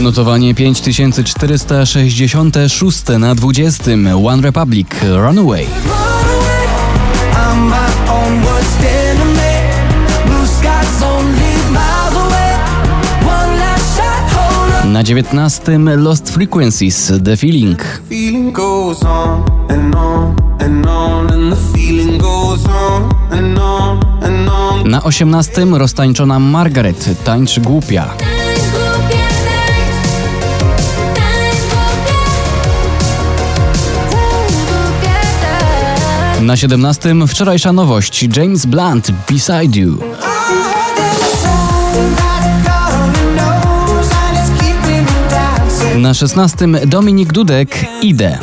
Notowanie 5466 na 20. One Republic Runaway. Na 19. Lost Frequencies The Feeling. Na 18. Roztańczona Margaret. Tańcz głupia, Na 17. Wczorajsza nowość James Blunt Beside You. Na 16. Dominik Dudek Idę.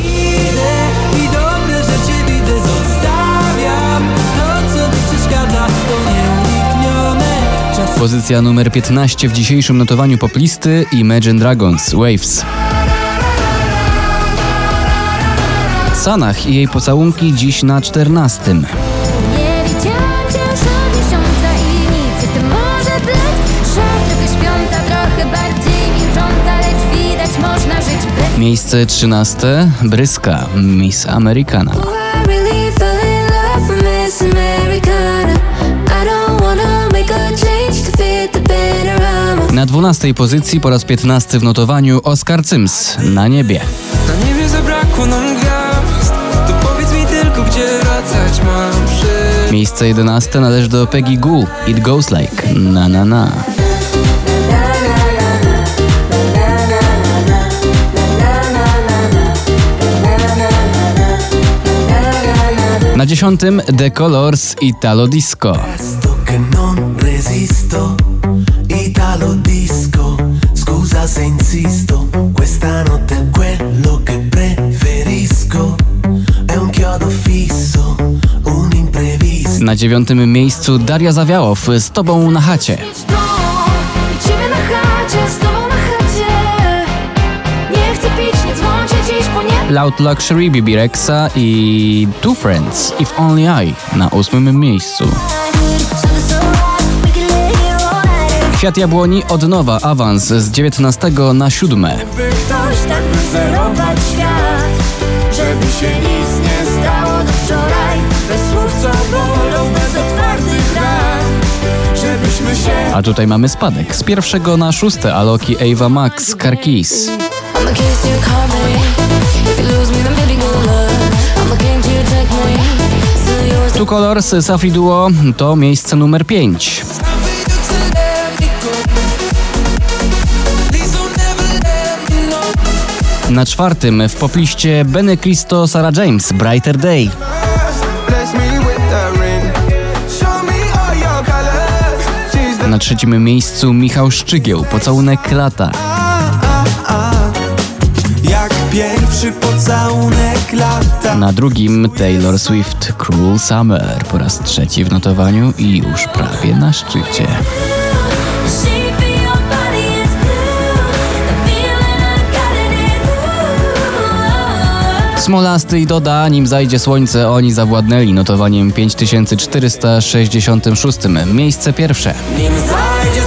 Pozycja numer 15 w dzisiejszym notowaniu poplisty Imagine Dragons Waves. Sanach i jej pocałunki dziś na 14. Nie widziałam cię już od miesiąca i nic Jestem może blec, szat, trochę śpiąca Trochę bardziej milcząca Lecz widać można żyć bez Miejsce 13. Bryska Miss Americana. Na 12 pozycji po raz 15 w notowaniu Oscar Cyms na niebie. Na niebie zabrakło nam Miejsce 11 należy do Peggy Goo It Goes Like Na Na Na. Na dziesiątym The Colors Italo Disco. Italo disco, scusa se insisto, Na dziewiątym miejscu Daria Zawiałow z Tobą na chacie. Loud Luxury Bibi Rexa i Two Friends If Only I na ósmym miejscu. Kwiat Jabłoni od nowa awans z 19 na 7. By ktoś tak świat Żeby się nic nie A tutaj mamy spadek. Z pierwszego na szóste Aloki Ava Max yours. Two Colors Safi Duo to miejsce numer 5. Na czwartym w popliście Benny Cristo Sarah James Brighter Day. Na trzecim miejscu Michał Szczygieł Pocałunek lata. Jak pierwszy pocałunek lata. Na drugim Taylor Swift Cruel Summer po raz trzeci w notowaniu i już prawie na szczycie. Smolasty i Doda, nim zajdzie słońce, oni zawładnęli notowaniem 5466. Miejsce pierwsze. nim zajdzie